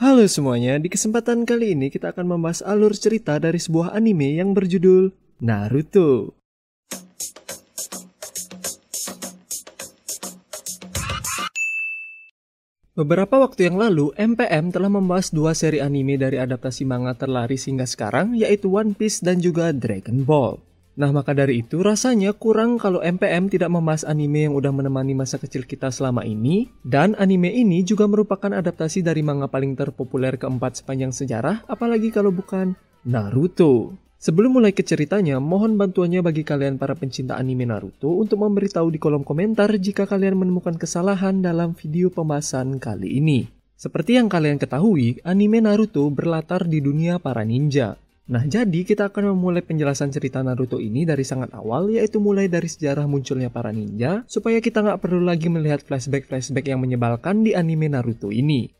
Halo semuanya, di kesempatan kali ini kita akan membahas alur cerita dari sebuah anime yang berjudul Naruto. Beberapa waktu yang lalu, MPM telah membahas dua seri anime dari adaptasi manga terlaris hingga sekarang, yaitu One Piece dan juga Dragon Ball. Nah maka dari itu rasanya kurang kalau MPM tidak membahas anime yang udah menemani masa kecil kita selama ini dan anime ini juga merupakan adaptasi dari manga paling terpopuler keempat sepanjang sejarah apalagi kalau bukan Naruto. Sebelum mulai ke ceritanya, mohon bantuannya bagi kalian para pencinta anime Naruto untuk memberitahu di kolom komentar jika kalian menemukan kesalahan dalam video pembahasan kali ini. Seperti yang kalian ketahui, anime Naruto berlatar di dunia para ninja. Nah, jadi kita akan memulai penjelasan cerita Naruto ini dari sangat awal, yaitu mulai dari sejarah munculnya para ninja, supaya kita nggak perlu lagi melihat flashback-flashback yang menyebalkan di anime Naruto ini.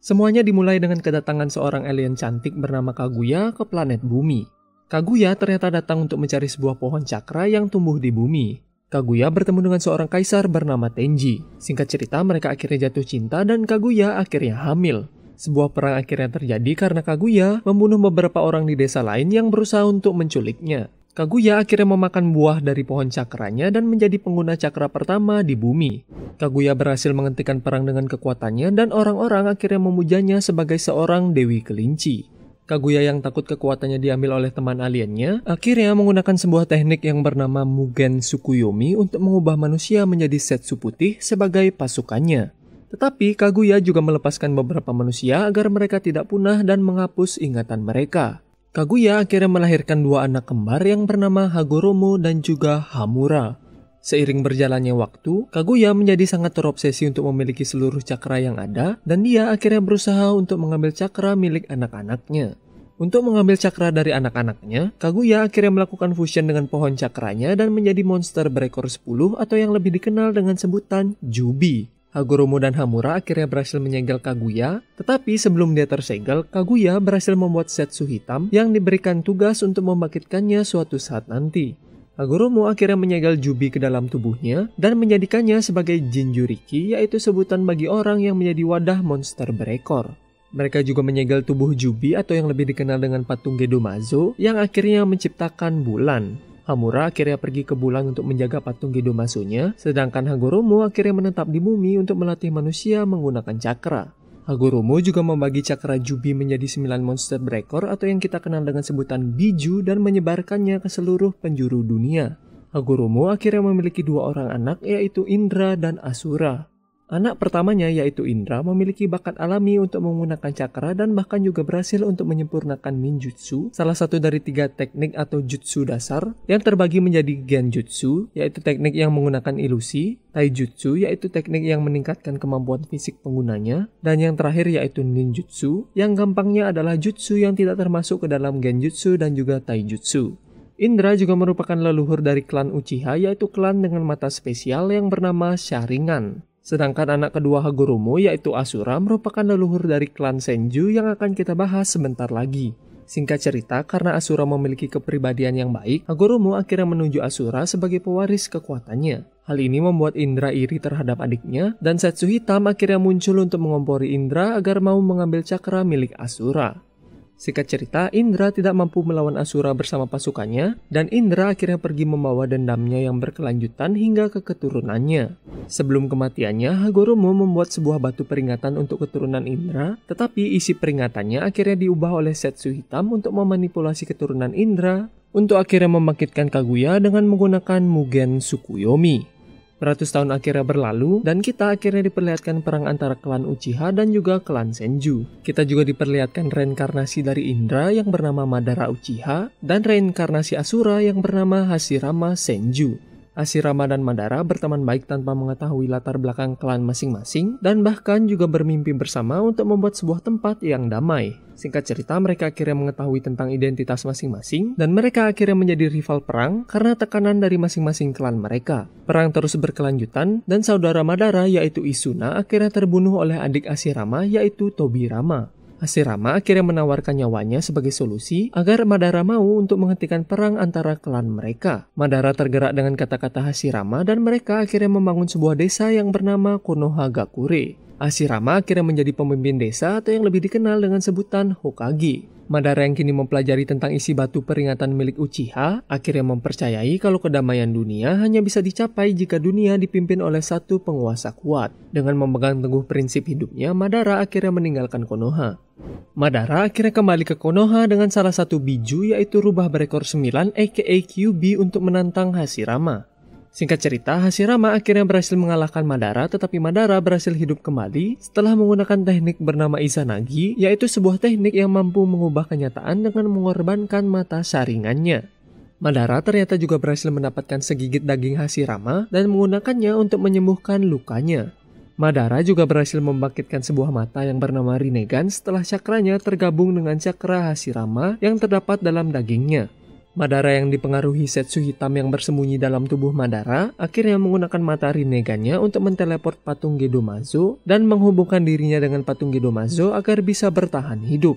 Semuanya dimulai dengan kedatangan seorang alien cantik bernama Kaguya ke planet bumi. Kaguya ternyata datang untuk mencari sebuah pohon cakra yang tumbuh di bumi. Kaguya bertemu dengan seorang kaisar bernama Tenji. Singkat cerita, mereka akhirnya jatuh cinta dan Kaguya akhirnya hamil. Sebuah perang akhirnya terjadi karena Kaguya membunuh beberapa orang di desa lain yang berusaha untuk menculiknya. Kaguya akhirnya memakan buah dari pohon cakranya dan menjadi pengguna cakra pertama di bumi. Kaguya berhasil menghentikan perang dengan kekuatannya dan orang-orang akhirnya memujanya sebagai seorang dewi kelinci. Kaguya yang takut kekuatannya diambil oleh teman aliennya, akhirnya menggunakan sebuah teknik yang bernama Mugen Tsukuyomi untuk mengubah manusia menjadi Setsu putih sebagai pasukannya. Tetapi Kaguya juga melepaskan beberapa manusia agar mereka tidak punah dan menghapus ingatan mereka. Kaguya akhirnya melahirkan dua anak kembar yang bernama Hagoromo dan juga Hamura. Seiring berjalannya waktu, Kaguya menjadi sangat terobsesi untuk memiliki seluruh cakra yang ada, dan dia akhirnya berusaha untuk mengambil cakra milik anak-anaknya. Untuk mengambil cakra dari anak-anaknya, Kaguya akhirnya melakukan fusion dengan pohon cakranya dan menjadi monster berekor 10 atau yang lebih dikenal dengan sebutan Jubi. Hagoromo dan Hamura akhirnya berhasil menyegel Kaguya, tetapi sebelum dia tersegel, Kaguya berhasil membuat setsu hitam yang diberikan tugas untuk membangkitkannya suatu saat nanti. Hagoromo akhirnya menyegel Jubi ke dalam tubuhnya dan menjadikannya sebagai Jinjuriki yaitu sebutan bagi orang yang menjadi wadah monster berekor. Mereka juga menyegel tubuh Jubi atau yang lebih dikenal dengan patung Gedomazo yang akhirnya menciptakan bulan. Hamura akhirnya pergi ke bulan untuk menjaga patung Gedomazo-nya, sedangkan Hagoromo akhirnya menetap di bumi untuk melatih manusia menggunakan cakra. Hagoromo juga membagi cakra Jubi menjadi 9 monster berekor atau yang kita kenal dengan sebutan Biju dan menyebarkannya ke seluruh penjuru dunia. Hagoromo akhirnya memiliki dua orang anak yaitu Indra dan Asura. Anak pertamanya yaitu Indra memiliki bakat alami untuk menggunakan cakra dan bahkan juga berhasil untuk menyempurnakan ninjutsu, salah satu dari tiga teknik atau jutsu dasar yang terbagi menjadi genjutsu, yaitu teknik yang menggunakan ilusi, taijutsu, yaitu teknik yang meningkatkan kemampuan fisik penggunanya, dan yang terakhir yaitu ninjutsu, yang gampangnya adalah jutsu yang tidak termasuk ke dalam genjutsu dan juga taijutsu. Indra juga merupakan leluhur dari klan Uchiha yaitu klan dengan mata spesial yang bernama Sharingan. Sedangkan anak kedua Hagoromo yaitu Asura merupakan leluhur dari klan Senju yang akan kita bahas sebentar lagi. Singkat cerita, karena Asura memiliki kepribadian yang baik, Hagoromo akhirnya menuju Asura sebagai pewaris kekuatannya. Hal ini membuat Indra iri terhadap adiknya, dan Setsu Hitam akhirnya muncul untuk mengompori Indra agar mau mengambil cakra milik Asura. Singkat cerita, Indra tidak mampu melawan Asura bersama pasukannya, dan Indra akhirnya pergi membawa dendamnya yang berkelanjutan hingga ke keturunannya. Sebelum kematiannya, Hagoromo membuat sebuah batu peringatan untuk keturunan Indra, tetapi isi peringatannya akhirnya diubah oleh Setsu Hitam untuk memanipulasi keturunan Indra, untuk akhirnya membangkitkan Kaguya dengan menggunakan Mugen Tsukuyomi. Ratus tahun akhirnya berlalu, dan kita akhirnya diperlihatkan perang antara klan Uchiha dan juga klan Senju. Kita juga diperlihatkan reinkarnasi dari Indra yang bernama Madara Uchiha, dan reinkarnasi Asura yang bernama Hashirama Senju. Hashirama dan Madara berteman baik tanpa mengetahui latar belakang klan masing-masing, dan bahkan juga bermimpi bersama untuk membuat sebuah tempat yang damai. Singkat cerita, mereka akhirnya mengetahui tentang identitas masing-masing, dan mereka akhirnya menjadi rival perang karena tekanan dari masing-masing klan mereka. Perang terus berkelanjutan, dan saudara Madara yaitu Isuna akhirnya terbunuh oleh adik Ashirama yaitu Tobirama. Hashirama akhirnya menawarkan nyawanya sebagai solusi agar Madara mau untuk menghentikan perang antara klan mereka. Madara tergerak dengan kata-kata Hashirama dan mereka akhirnya membangun sebuah desa yang bernama Konohagakure. Hashirama akhirnya menjadi pemimpin desa atau yang lebih dikenal dengan sebutan Hokage. Madara yang kini mempelajari tentang isi batu peringatan milik Uchiha, akhirnya mempercayai kalau kedamaian dunia hanya bisa dicapai jika dunia dipimpin oleh satu penguasa kuat. Dengan memegang teguh prinsip hidupnya, Madara akhirnya meninggalkan Konoha. Madara akhirnya kembali ke Konoha dengan salah satu biju yaitu rubah berekor 9 aka QB untuk menantang Hashirama. Singkat cerita, Hashirama akhirnya berhasil mengalahkan Madara, tetapi Madara berhasil hidup kembali setelah menggunakan teknik bernama Izanagi, yaitu sebuah teknik yang mampu mengubah kenyataan dengan mengorbankan mata saringannya. Madara ternyata juga berhasil mendapatkan segigit daging Hashirama dan menggunakannya untuk menyembuhkan lukanya. Madara juga berhasil membangkitkan sebuah mata yang bernama Rinnegan setelah cakranya tergabung dengan cakra Hashirama yang terdapat dalam dagingnya. Madara yang dipengaruhi Setsu hitam yang bersembunyi dalam tubuh Madara akhirnya menggunakan mata Rinnegannya untuk menteleport patung Gedomazo dan menghubungkan dirinya dengan patung Gedomazo agar bisa bertahan hidup.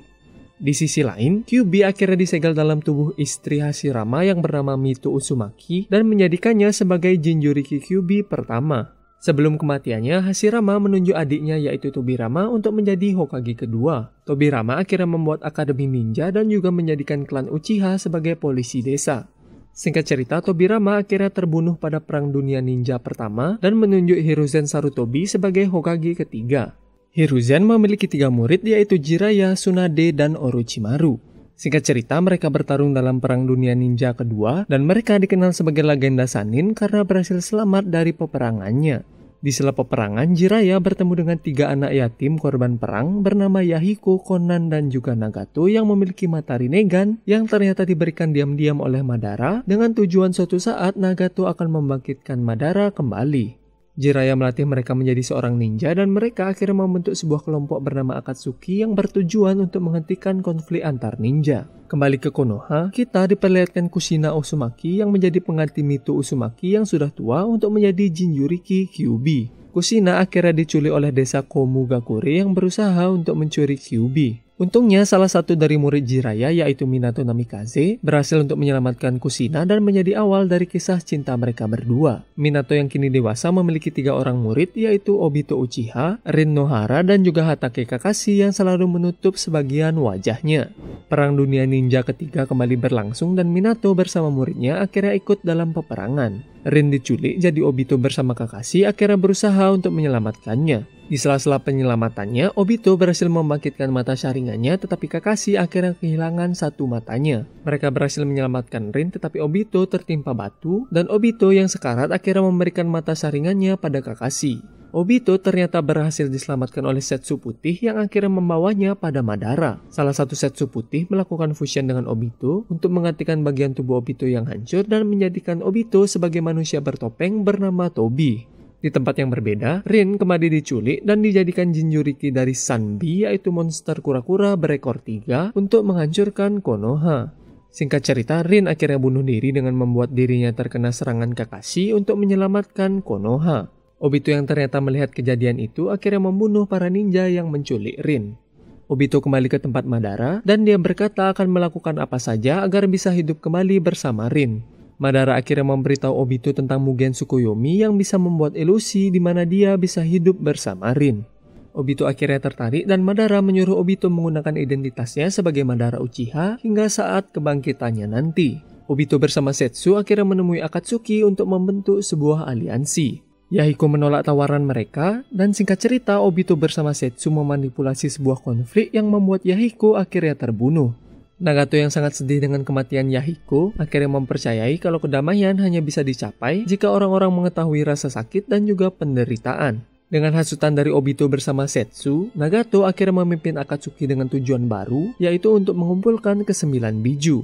Di sisi lain, Kyubi akhirnya disegel dalam tubuh istri Hashirama yang bernama Mito Uzumaki dan menjadikannya sebagai Jinjuriki Kyubi pertama. Sebelum kematiannya, Hashirama menunjuk adiknya yaitu Tobirama untuk menjadi Hokage kedua. Tobirama akhirnya membuat akademi ninja dan juga menjadikan klan Uchiha sebagai polisi desa. Singkat cerita, Tobirama akhirnya terbunuh pada Perang Dunia Ninja pertama dan menunjuk Hiruzen Sarutobi sebagai Hokage ketiga. Hiruzen memiliki tiga murid yaitu Jiraiya, Tsunade, dan Orochimaru. Singkat cerita, mereka bertarung dalam Perang Dunia Ninja kedua dan mereka dikenal sebagai legenda Sanin karena berhasil selamat dari peperangannya. Di sela peperangan, Jiraya bertemu dengan tiga anak yatim korban perang bernama Yahiko, Konan, dan juga Nagato yang memiliki mata Rinnegan yang ternyata diberikan diam-diam oleh Madara dengan tujuan suatu saat Nagato akan membangkitkan Madara kembali. Jiraya melatih mereka menjadi seorang ninja dan mereka akhirnya membentuk sebuah kelompok bernama Akatsuki yang bertujuan untuk menghentikan konflik antar ninja. Kembali ke Konoha, kita diperlihatkan Kushina Uzumaki yang menjadi pengganti Mito Uzumaki yang sudah tua untuk menjadi Jinjuriki Kyubi. Kushina akhirnya diculik oleh desa Komugakure yang berusaha untuk mencuri Kyubi. Untungnya salah satu dari murid Jiraya yaitu Minato Namikaze berhasil untuk menyelamatkan Kusina dan menjadi awal dari kisah cinta mereka berdua. Minato yang kini dewasa memiliki tiga orang murid yaitu Obito Uchiha, Rin Nohara, dan juga Hatake Kakashi yang selalu menutup sebagian wajahnya. Perang dunia ninja ketiga kembali berlangsung dan Minato bersama muridnya akhirnya ikut dalam peperangan. Rin diculik jadi Obito bersama Kakashi akhirnya berusaha untuk menyelamatkannya. Di sela-sela penyelamatannya, Obito berhasil membangkitkan mata saringannya tetapi Kakashi akhirnya kehilangan satu matanya. Mereka berhasil menyelamatkan Rin tetapi Obito tertimpa batu dan Obito yang sekarat akhirnya memberikan mata saringannya pada Kakashi. Obito ternyata berhasil diselamatkan oleh Setsu Putih yang akhirnya membawanya pada Madara. Salah satu Setsu Putih melakukan fusion dengan Obito untuk menggantikan bagian tubuh Obito yang hancur dan menjadikan Obito sebagai manusia bertopeng bernama Tobi. Di tempat yang berbeda, Rin kembali diculik dan dijadikan Jinjuriki dari Sanbi yaitu monster kura-kura berekor tiga untuk menghancurkan Konoha. Singkat cerita, Rin akhirnya bunuh diri dengan membuat dirinya terkena serangan Kakashi untuk menyelamatkan Konoha. Obito yang ternyata melihat kejadian itu akhirnya membunuh para ninja yang menculik Rin. Obito kembali ke tempat Madara dan dia berkata akan melakukan apa saja agar bisa hidup kembali bersama Rin. Madara akhirnya memberitahu Obito tentang Mugen Tsukuyomi yang bisa membuat ilusi di mana dia bisa hidup bersama Rin. Obito akhirnya tertarik dan Madara menyuruh Obito menggunakan identitasnya sebagai Madara Uchiha hingga saat kebangkitannya nanti. Obito bersama Setsu akhirnya menemui Akatsuki untuk membentuk sebuah aliansi. Yahiko menolak tawaran mereka, dan singkat cerita Obito bersama Setsu memanipulasi sebuah konflik yang membuat Yahiko akhirnya terbunuh. Nagato yang sangat sedih dengan kematian Yahiko akhirnya mempercayai kalau kedamaian hanya bisa dicapai jika orang-orang mengetahui rasa sakit dan juga penderitaan. Dengan hasutan dari Obito bersama Setsu, Nagato akhirnya memimpin Akatsuki dengan tujuan baru, yaitu untuk mengumpulkan kesembilan biju.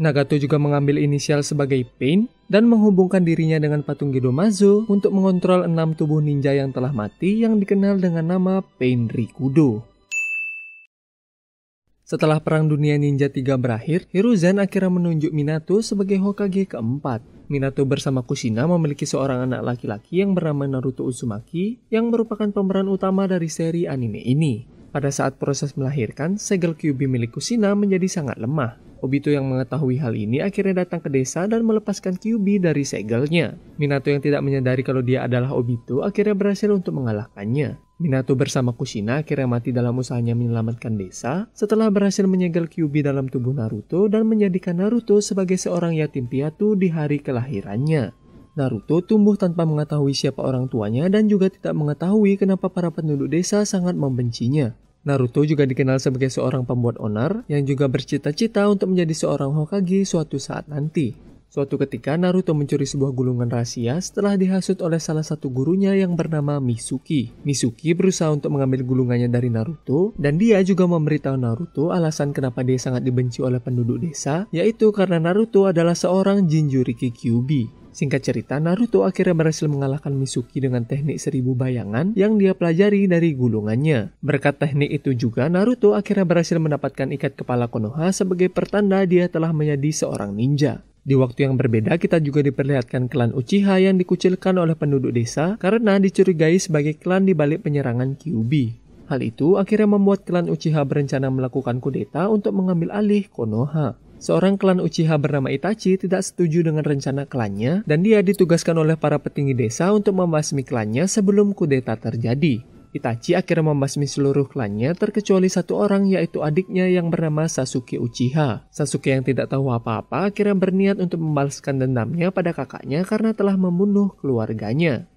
Nagato juga mengambil inisial sebagai Pain dan menghubungkan dirinya dengan patung Gedomazo untuk mengontrol enam tubuh ninja yang telah mati yang dikenal dengan nama Pain Rikudo. Setelah Perang Dunia Ninja 3 berakhir, Hiruzen akhirnya menunjuk Minato sebagai Hokage keempat. Minato bersama Kushina memiliki seorang anak laki-laki yang bernama Naruto Uzumaki yang merupakan pemeran utama dari seri anime ini. Pada saat proses melahirkan, segel Kyubi milik Kusina menjadi sangat lemah. Obito yang mengetahui hal ini akhirnya datang ke desa dan melepaskan Kyubi dari segelnya. Minato yang tidak menyadari kalau dia adalah Obito akhirnya berhasil untuk mengalahkannya. Minato bersama Kushina akhirnya mati dalam usahanya menyelamatkan desa setelah berhasil menyegel Kyubi dalam tubuh Naruto dan menjadikan Naruto sebagai seorang yatim piatu di hari kelahirannya. Naruto tumbuh tanpa mengetahui siapa orang tuanya dan juga tidak mengetahui kenapa para penduduk desa sangat membencinya. Naruto juga dikenal sebagai seorang pembuat onar yang juga bercita-cita untuk menjadi seorang Hokage suatu saat nanti. Suatu ketika Naruto mencuri sebuah gulungan rahasia setelah dihasut oleh salah satu gurunya yang bernama Misuki. Misuki berusaha untuk mengambil gulungannya dari Naruto dan dia juga memberitahu Naruto alasan kenapa dia sangat dibenci oleh penduduk desa, yaitu karena Naruto adalah seorang Jinjuriki Kyuubi. Singkat cerita, Naruto akhirnya berhasil mengalahkan Misuki dengan teknik seribu bayangan yang dia pelajari dari gulungannya. Berkat teknik itu juga, Naruto akhirnya berhasil mendapatkan ikat kepala Konoha sebagai pertanda dia telah menjadi seorang ninja. Di waktu yang berbeda, kita juga diperlihatkan klan Uchiha yang dikucilkan oleh penduduk desa karena dicurigai sebagai klan di balik penyerangan Kyuubi. Hal itu akhirnya membuat klan Uchiha berencana melakukan kudeta untuk mengambil alih Konoha. Seorang klan Uchiha bernama Itachi tidak setuju dengan rencana klannya dan dia ditugaskan oleh para petinggi desa untuk membasmi klannya sebelum kudeta terjadi. Itachi akhirnya membasmi seluruh klannya terkecuali satu orang yaitu adiknya yang bernama Sasuke Uchiha. Sasuke yang tidak tahu apa-apa akhirnya berniat untuk membalaskan dendamnya pada kakaknya karena telah membunuh keluarganya.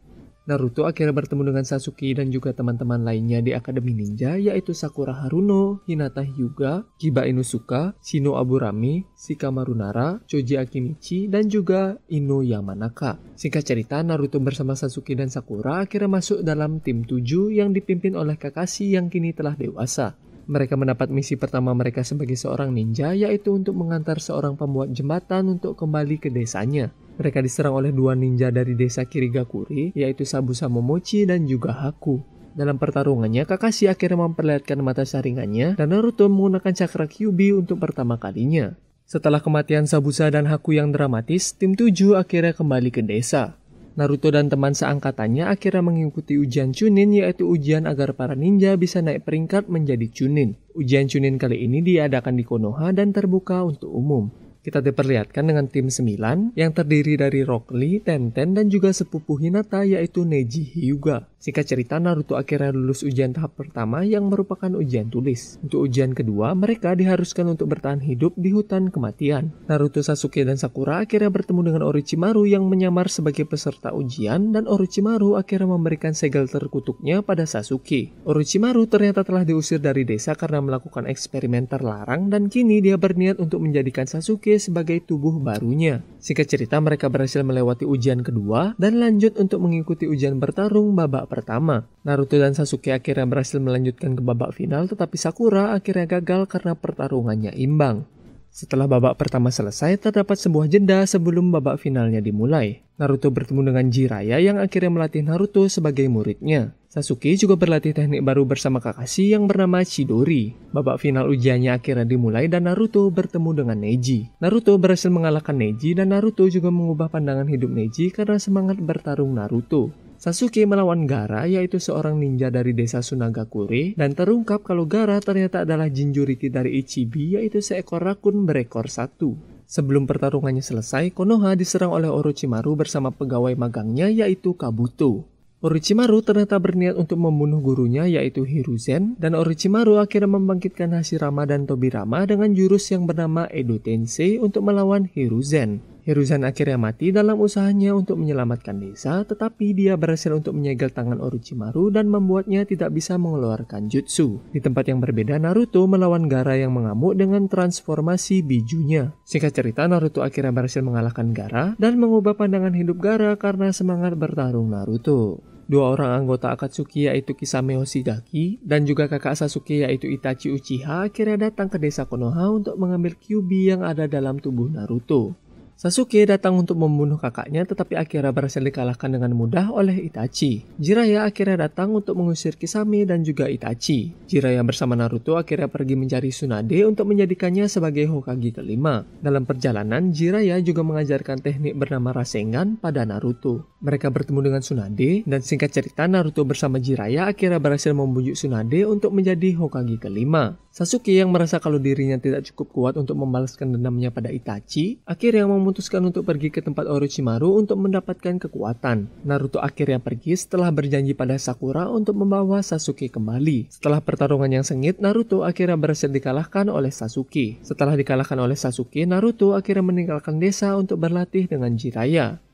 Naruto akhirnya bertemu dengan Sasuke dan juga teman-teman lainnya di Akademi Ninja yaitu Sakura Haruno, Hinata Hyuga, Kiba Inusuka, Shino Aburami, Shikamaru Nara, Choji Akimichi, dan juga Ino Yamanaka. Singkat cerita, Naruto bersama Sasuke dan Sakura akhirnya masuk dalam tim 7 yang dipimpin oleh Kakashi yang kini telah dewasa. Mereka mendapat misi pertama mereka sebagai seorang ninja yaitu untuk mengantar seorang pembuat jembatan untuk kembali ke desanya. Mereka diserang oleh dua ninja dari desa Kirigakuri yaitu Sabusa Momochi dan juga Haku. Dalam pertarungannya, Kakashi akhirnya memperlihatkan mata saringannya dan Naruto menggunakan cakra Kyubi untuk pertama kalinya. Setelah kematian Sabusa dan Haku yang dramatis, tim 7 akhirnya kembali ke desa. Naruto dan teman seangkatannya akhirnya mengikuti ujian Chunin yaitu ujian agar para ninja bisa naik peringkat menjadi Chunin. Ujian Chunin kali ini diadakan di Konoha dan terbuka untuk umum. Kita diperlihatkan dengan tim 9 yang terdiri dari Rock Lee, Tenten, dan juga sepupu Hinata yaitu Neji Hyuga. Singkat cerita, Naruto akhirnya lulus ujian tahap pertama yang merupakan ujian tulis. Untuk ujian kedua, mereka diharuskan untuk bertahan hidup di hutan kematian. Naruto, Sasuke, dan Sakura akhirnya bertemu dengan Orochimaru yang menyamar sebagai peserta ujian dan Orochimaru akhirnya memberikan segel terkutuknya pada Sasuke. Orochimaru ternyata telah diusir dari desa karena melakukan eksperimen terlarang dan kini dia berniat untuk menjadikan Sasuke sebagai tubuh barunya. Singkat cerita, mereka berhasil melewati ujian kedua dan lanjut untuk mengikuti ujian bertarung babak pertama. Naruto dan Sasuke akhirnya berhasil melanjutkan ke babak final tetapi Sakura akhirnya gagal karena pertarungannya imbang. Setelah babak pertama selesai, terdapat sebuah jeda sebelum babak finalnya dimulai. Naruto bertemu dengan Jiraiya yang akhirnya melatih Naruto sebagai muridnya. Sasuke juga berlatih teknik baru bersama Kakashi yang bernama Chidori. Babak final ujiannya akhirnya dimulai dan Naruto bertemu dengan Neji. Naruto berhasil mengalahkan Neji dan Naruto juga mengubah pandangan hidup Neji karena semangat bertarung Naruto. Sasuke melawan Gara yaitu seorang ninja dari desa Sunagakure dan terungkap kalau Gara ternyata adalah Jinjuriki dari Ichibi yaitu seekor rakun berekor satu. Sebelum pertarungannya selesai, Konoha diserang oleh Orochimaru bersama pegawai magangnya yaitu Kabuto. Orochimaru ternyata berniat untuk membunuh gurunya yaitu Hiruzen dan Orochimaru akhirnya membangkitkan Hashirama dan Tobirama dengan jurus yang bernama Edo Tensei untuk melawan Hiruzen. Hiruzen akhirnya mati dalam usahanya untuk menyelamatkan desa, tetapi dia berhasil untuk menyegel tangan Orochimaru dan membuatnya tidak bisa mengeluarkan jutsu. Di tempat yang berbeda, Naruto melawan Gara yang mengamuk dengan transformasi bijunya. Singkat cerita, Naruto akhirnya berhasil mengalahkan Gara dan mengubah pandangan hidup Gara karena semangat bertarung Naruto. Dua orang anggota Akatsuki yaitu Kisame Hoshigaki dan juga kakak Sasuke yaitu Itachi Uchiha akhirnya datang ke desa Konoha untuk mengambil Kyubi yang ada dalam tubuh Naruto. Sasuke datang untuk membunuh kakaknya tetapi akhirnya berhasil dikalahkan dengan mudah oleh Itachi. Jiraiya akhirnya datang untuk mengusir Kisame dan juga Itachi. Jiraiya bersama Naruto akhirnya pergi mencari Tsunade untuk menjadikannya sebagai Hokage kelima. Dalam perjalanan, Jiraiya juga mengajarkan teknik bernama Rasengan pada Naruto. Mereka bertemu dengan Tsunade, dan singkat cerita Naruto bersama Jiraiya akhirnya berhasil membujuk Tsunade untuk menjadi Hokage kelima. Sasuke yang merasa kalau dirinya tidak cukup kuat untuk membalaskan dendamnya pada Itachi, akhirnya memutuskan untuk pergi ke tempat Orochimaru untuk mendapatkan kekuatan. Naruto akhirnya pergi setelah berjanji pada Sakura untuk membawa Sasuke kembali. Setelah pertarungan yang sengit, Naruto akhirnya berhasil dikalahkan oleh Sasuke. Setelah dikalahkan oleh Sasuke, Naruto akhirnya meninggalkan desa untuk berlatih dengan Jiraiya.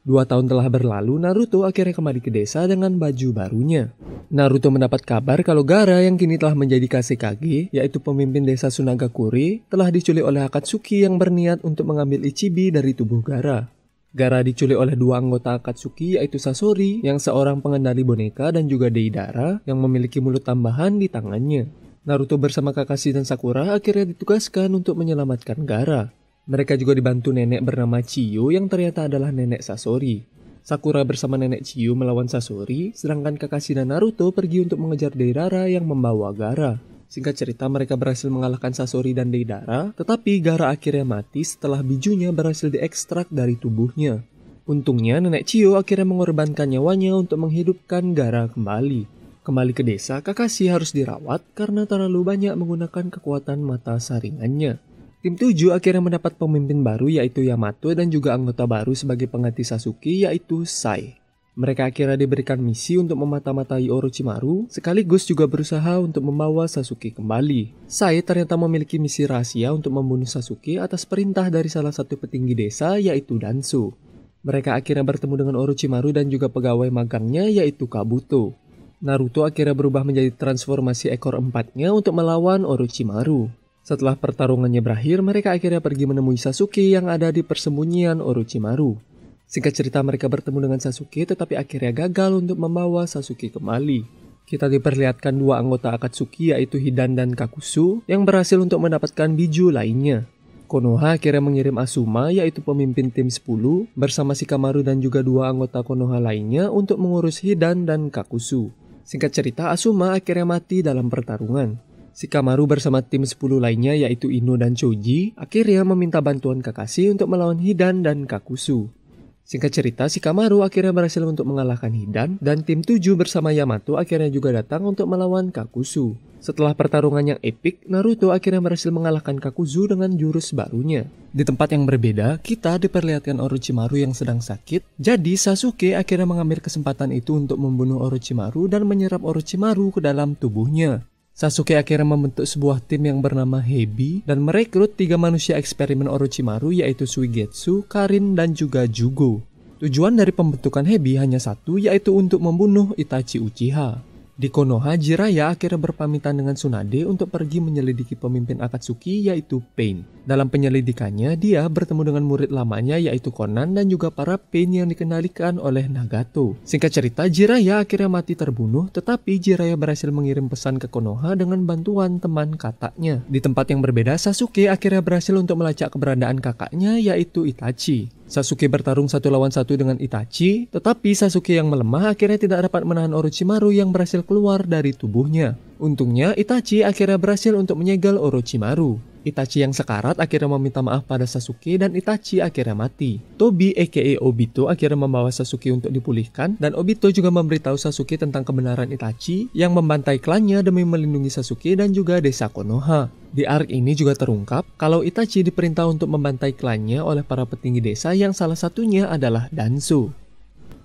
Dua tahun telah berlalu, Naruto akhirnya kembali ke desa dengan baju barunya. Naruto mendapat kabar kalau Gara yang kini telah menjadi Kage, yaitu pemimpin desa Sunagakure, telah diculik oleh Akatsuki yang berniat untuk mengambil Ichibi dari tubuh Gara. Gara diculik oleh dua anggota Akatsuki yaitu Sasori yang seorang pengendali boneka dan juga Deidara yang memiliki mulut tambahan di tangannya. Naruto bersama Kakashi dan Sakura akhirnya ditugaskan untuk menyelamatkan Gara. Mereka juga dibantu nenek bernama Chiyo yang ternyata adalah nenek Sasori. Sakura bersama nenek Chiyo melawan Sasori, sedangkan Kakashi dan Naruto pergi untuk mengejar Deidara yang membawa Gara. Singkat cerita mereka berhasil mengalahkan Sasori dan Deidara, tetapi Gara akhirnya mati setelah bijunya berhasil diekstrak dari tubuhnya. Untungnya nenek Chiyo akhirnya mengorbankan nyawanya untuk menghidupkan Gara kembali. Kembali ke desa, Kakashi harus dirawat karena terlalu banyak menggunakan kekuatan mata saringannya. Tim 7 akhirnya mendapat pemimpin baru yaitu Yamato dan juga anggota baru sebagai pengganti Sasuke yaitu Sai. Mereka akhirnya diberikan misi untuk memata-matai Orochimaru, sekaligus juga berusaha untuk membawa Sasuke kembali. Sai ternyata memiliki misi rahasia untuk membunuh Sasuke atas perintah dari salah satu petinggi desa yaitu Dansu. Mereka akhirnya bertemu dengan Orochimaru dan juga pegawai magangnya yaitu Kabuto. Naruto akhirnya berubah menjadi transformasi ekor empatnya untuk melawan Orochimaru. Setelah pertarungannya berakhir, mereka akhirnya pergi menemui Sasuke yang ada di persembunyian Orochimaru. Singkat cerita mereka bertemu dengan Sasuke tetapi akhirnya gagal untuk membawa Sasuke kembali. Kita diperlihatkan dua anggota Akatsuki yaitu Hidan dan Kakusu yang berhasil untuk mendapatkan biju lainnya. Konoha akhirnya mengirim Asuma yaitu pemimpin tim 10 bersama Shikamaru dan juga dua anggota Konoha lainnya untuk mengurus Hidan dan Kakusu. Singkat cerita Asuma akhirnya mati dalam pertarungan. Shikamaru bersama tim 10 lainnya yaitu Ino dan Choji akhirnya meminta bantuan Kakashi untuk melawan Hidan dan Kakusu. Singkat cerita, Shikamaru akhirnya berhasil untuk mengalahkan Hidan dan tim 7 bersama Yamato akhirnya juga datang untuk melawan Kakusu. Setelah pertarungan yang epik, Naruto akhirnya berhasil mengalahkan Kakuzu dengan jurus barunya. Di tempat yang berbeda, kita diperlihatkan Orochimaru yang sedang sakit. Jadi Sasuke akhirnya mengambil kesempatan itu untuk membunuh Orochimaru dan menyerap Orochimaru ke dalam tubuhnya. Sasuke akhirnya membentuk sebuah tim yang bernama Hebi dan merekrut tiga manusia eksperimen Orochimaru yaitu Suigetsu, Karin, dan juga Jugo. Tujuan dari pembentukan Hebi hanya satu yaitu untuk membunuh Itachi Uchiha. Di Konoha, Jiraiya akhirnya berpamitan dengan Tsunade untuk pergi menyelidiki pemimpin Akatsuki yaitu Pain. Dalam penyelidikannya, dia bertemu dengan murid lamanya yaitu Conan dan juga para Pain yang dikendalikan oleh Nagato. Singkat cerita, Jiraiya akhirnya mati terbunuh, tetapi Jiraiya berhasil mengirim pesan ke Konoha dengan bantuan teman kakaknya. Di tempat yang berbeda, Sasuke akhirnya berhasil untuk melacak keberadaan kakaknya yaitu Itachi. Sasuke bertarung satu lawan satu dengan Itachi, tetapi Sasuke yang melemah akhirnya tidak dapat menahan Orochimaru yang berhasil keluar dari tubuhnya. Untungnya, Itachi akhirnya berhasil untuk menyegel Orochimaru. Itachi yang sekarat akhirnya meminta maaf pada Sasuke dan Itachi akhirnya mati. Tobi aka Obito akhirnya membawa Sasuke untuk dipulihkan dan Obito juga memberitahu Sasuke tentang kebenaran Itachi yang membantai klannya demi melindungi Sasuke dan juga desa Konoha. Di arc ini juga terungkap kalau Itachi diperintah untuk membantai klannya oleh para petinggi desa yang salah satunya adalah Dansu.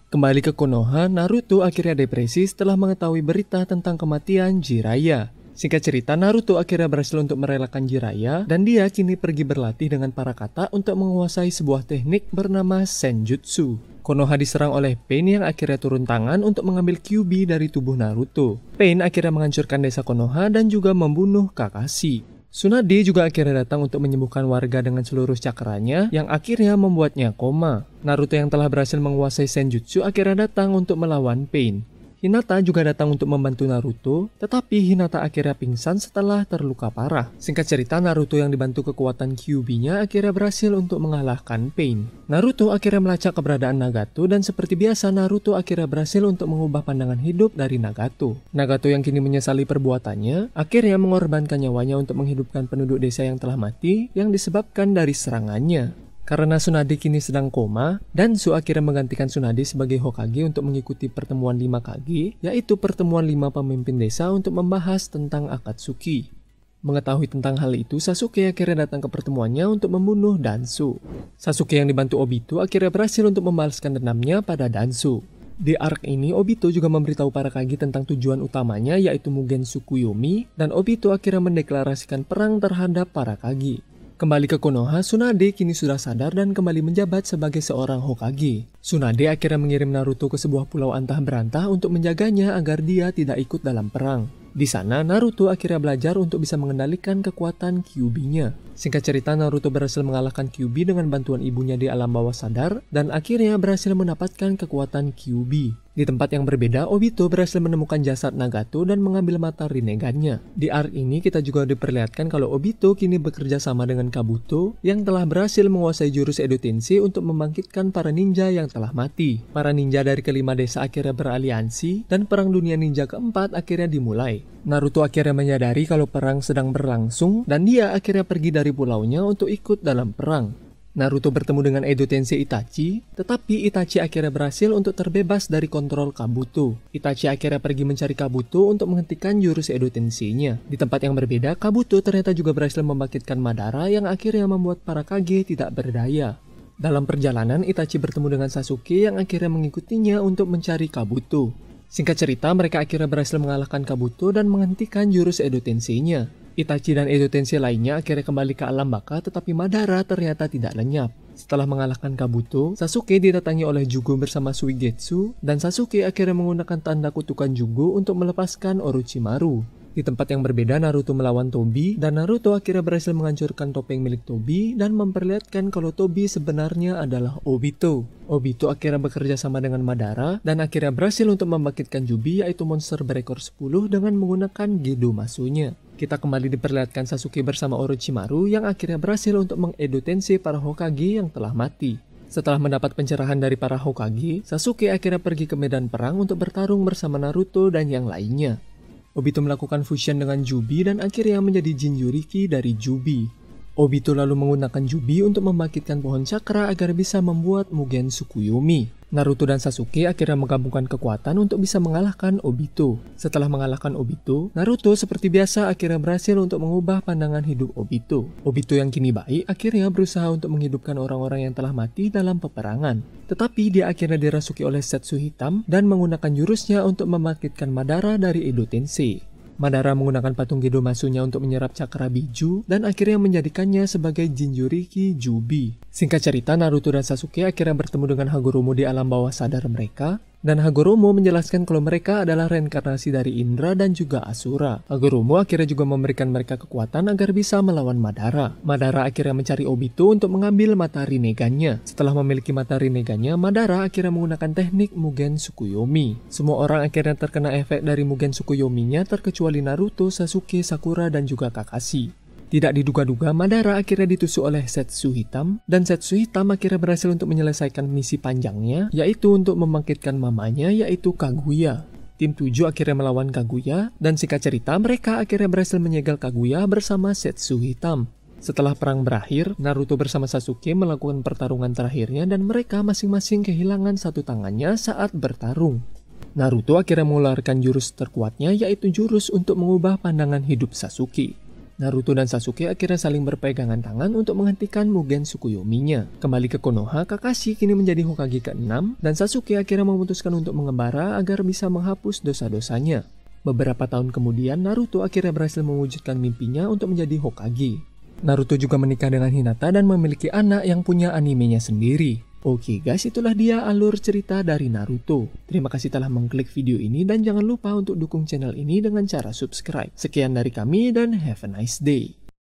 Kembali ke Konoha, Naruto akhirnya depresi setelah mengetahui berita tentang kematian Jiraiya. Singkat cerita, Naruto akhirnya berhasil untuk merelakan Jiraiya dan dia kini pergi berlatih dengan para kata untuk menguasai sebuah teknik bernama Senjutsu. Konoha diserang oleh Pain yang akhirnya turun tangan untuk mengambil Kyubi dari tubuh Naruto. Pain akhirnya menghancurkan desa Konoha dan juga membunuh Kakashi. Tsunade juga akhirnya datang untuk menyembuhkan warga dengan seluruh cakranya yang akhirnya membuatnya koma. Naruto yang telah berhasil menguasai Senjutsu akhirnya datang untuk melawan Pain. Hinata juga datang untuk membantu Naruto, tetapi Hinata akhirnya pingsan setelah terluka parah. Singkat cerita, Naruto yang dibantu kekuatan Kyuubi-nya akhirnya berhasil untuk mengalahkan Pain. Naruto akhirnya melacak keberadaan Nagato dan seperti biasa Naruto akhirnya berhasil untuk mengubah pandangan hidup dari Nagato. Nagato yang kini menyesali perbuatannya, akhirnya mengorbankan nyawanya untuk menghidupkan penduduk desa yang telah mati yang disebabkan dari serangannya. Karena Tsunade kini sedang koma, Dansu akhirnya menggantikan Tsunade sebagai Hokage untuk mengikuti pertemuan lima Kage, yaitu pertemuan lima pemimpin desa untuk membahas tentang Akatsuki. Mengetahui tentang hal itu, Sasuke akhirnya datang ke pertemuannya untuk membunuh Dansu. Sasuke yang dibantu Obito akhirnya berhasil untuk membalaskan dendamnya pada Dansu. Di arc ini, Obito juga memberitahu para Kage tentang tujuan utamanya yaitu Mugen Tsukuyomi, dan Obito akhirnya mendeklarasikan perang terhadap para Kage. Kembali ke Konoha, Tsunade kini sudah sadar dan kembali menjabat sebagai seorang Hokage. Tsunade akhirnya mengirim Naruto ke sebuah pulau antah berantah untuk menjaganya agar dia tidak ikut dalam perang. Di sana, Naruto akhirnya belajar untuk bisa mengendalikan kekuatan Kyuubi-nya. Singkat cerita, Naruto berhasil mengalahkan Kyuubi dengan bantuan ibunya di alam bawah sadar dan akhirnya berhasil mendapatkan kekuatan Kyuubi. Di tempat yang berbeda, Obito berhasil menemukan jasad Nagato dan mengambil mata Rinnegan-nya. Di arc ini kita juga diperlihatkan kalau Obito kini bekerja sama dengan Kabuto yang telah berhasil menguasai jurus Edo untuk membangkitkan para ninja yang telah mati. Para ninja dari kelima desa akhirnya beraliansi dan perang dunia ninja keempat akhirnya dimulai. Naruto akhirnya menyadari kalau perang sedang berlangsung dan dia akhirnya pergi dari pulaunya untuk ikut dalam perang. Naruto bertemu dengan Edo Tensei Itachi, tetapi Itachi akhirnya berhasil untuk terbebas dari kontrol Kabuto. Itachi akhirnya pergi mencari Kabuto untuk menghentikan jurus Edo Tensei-nya. Di tempat yang berbeda, Kabuto ternyata juga berhasil membangkitkan Madara yang akhirnya membuat para Kage tidak berdaya. Dalam perjalanan, Itachi bertemu dengan Sasuke yang akhirnya mengikutinya untuk mencari Kabuto. Singkat cerita, mereka akhirnya berhasil mengalahkan Kabuto dan menghentikan jurus Edo Tensei-nya. Itachi dan Edo lainnya akhirnya kembali ke alam baka tetapi Madara ternyata tidak lenyap. Setelah mengalahkan Kabuto, Sasuke didatangi oleh Jugo bersama Suigetsu dan Sasuke akhirnya menggunakan tanda kutukan Jugo untuk melepaskan Orochimaru. Di tempat yang berbeda, Naruto melawan Tobi, dan Naruto akhirnya berhasil menghancurkan topeng milik Tobi dan memperlihatkan kalau Tobi sebenarnya adalah Obito. Obito akhirnya bekerja sama dengan Madara dan akhirnya berhasil untuk membangkitkan Jubi yaitu monster berekor 10 dengan menggunakan Gedo Masunya. Kita kembali diperlihatkan Sasuke bersama Orochimaru yang akhirnya berhasil untuk mengedo Tensei para Hokage yang telah mati. Setelah mendapat pencerahan dari para Hokage, Sasuke akhirnya pergi ke medan perang untuk bertarung bersama Naruto dan yang lainnya. Obito melakukan fusion dengan Jubi dan akhirnya menjadi Jinjuriki dari Jubi. Obito lalu menggunakan Jubi untuk membangkitkan pohon cakra agar bisa membuat Mugen Tsukuyomi. Naruto dan Sasuke akhirnya menggabungkan kekuatan untuk bisa mengalahkan Obito. Setelah mengalahkan Obito, Naruto seperti biasa akhirnya berhasil untuk mengubah pandangan hidup Obito. Obito yang kini baik akhirnya berusaha untuk menghidupkan orang-orang yang telah mati dalam peperangan. Tetapi dia akhirnya dirasuki oleh Setsu Hitam dan menggunakan jurusnya untuk membangkitkan Madara dari Edo Tensei. Madara menggunakan patung Gedo Masunya untuk menyerap cakra biju dan akhirnya menjadikannya sebagai Jinjuriki Jubi. Singkat cerita, Naruto dan Sasuke akhirnya bertemu dengan Hagoromo di alam bawah sadar mereka dan Hagoromo menjelaskan kalau mereka adalah reinkarnasi dari Indra dan juga Asura. Hagoromo akhirnya juga memberikan mereka kekuatan agar bisa melawan Madara. Madara akhirnya mencari Obito untuk mengambil mata Rinnegan-nya. Setelah memiliki mata Rinnegan-nya, Madara akhirnya menggunakan teknik Mugen Tsukuyomi. Semua orang akhirnya terkena efek dari Mugen Tsukuyomi-nya terkecuali Naruto, Sasuke, Sakura, dan juga Kakashi. Tidak diduga-duga, Madara akhirnya ditusuk oleh Setsu Hitam, dan Setsu Hitam akhirnya berhasil untuk menyelesaikan misi panjangnya, yaitu untuk membangkitkan mamanya, yaitu Kaguya. Tim 7 akhirnya melawan Kaguya, dan singkat cerita mereka akhirnya berhasil menyegel Kaguya bersama Setsu Hitam. Setelah perang berakhir, Naruto bersama Sasuke melakukan pertarungan terakhirnya dan mereka masing-masing kehilangan satu tangannya saat bertarung. Naruto akhirnya mengeluarkan jurus terkuatnya yaitu jurus untuk mengubah pandangan hidup Sasuke. Naruto dan Sasuke akhirnya saling berpegangan tangan untuk menghentikan Mugen Tsukuyomi-nya. Kembali ke Konoha, Kakashi kini menjadi Hokage ke-6 dan Sasuke akhirnya memutuskan untuk mengembara agar bisa menghapus dosa-dosanya. Beberapa tahun kemudian, Naruto akhirnya berhasil mewujudkan mimpinya untuk menjadi Hokage. Naruto juga menikah dengan Hinata dan memiliki anak yang punya animenya sendiri. Oke guys, itulah dia alur cerita dari Naruto. Terima kasih telah mengklik video ini dan jangan lupa untuk dukung channel ini dengan cara subscribe. Sekian dari kami dan have a nice day.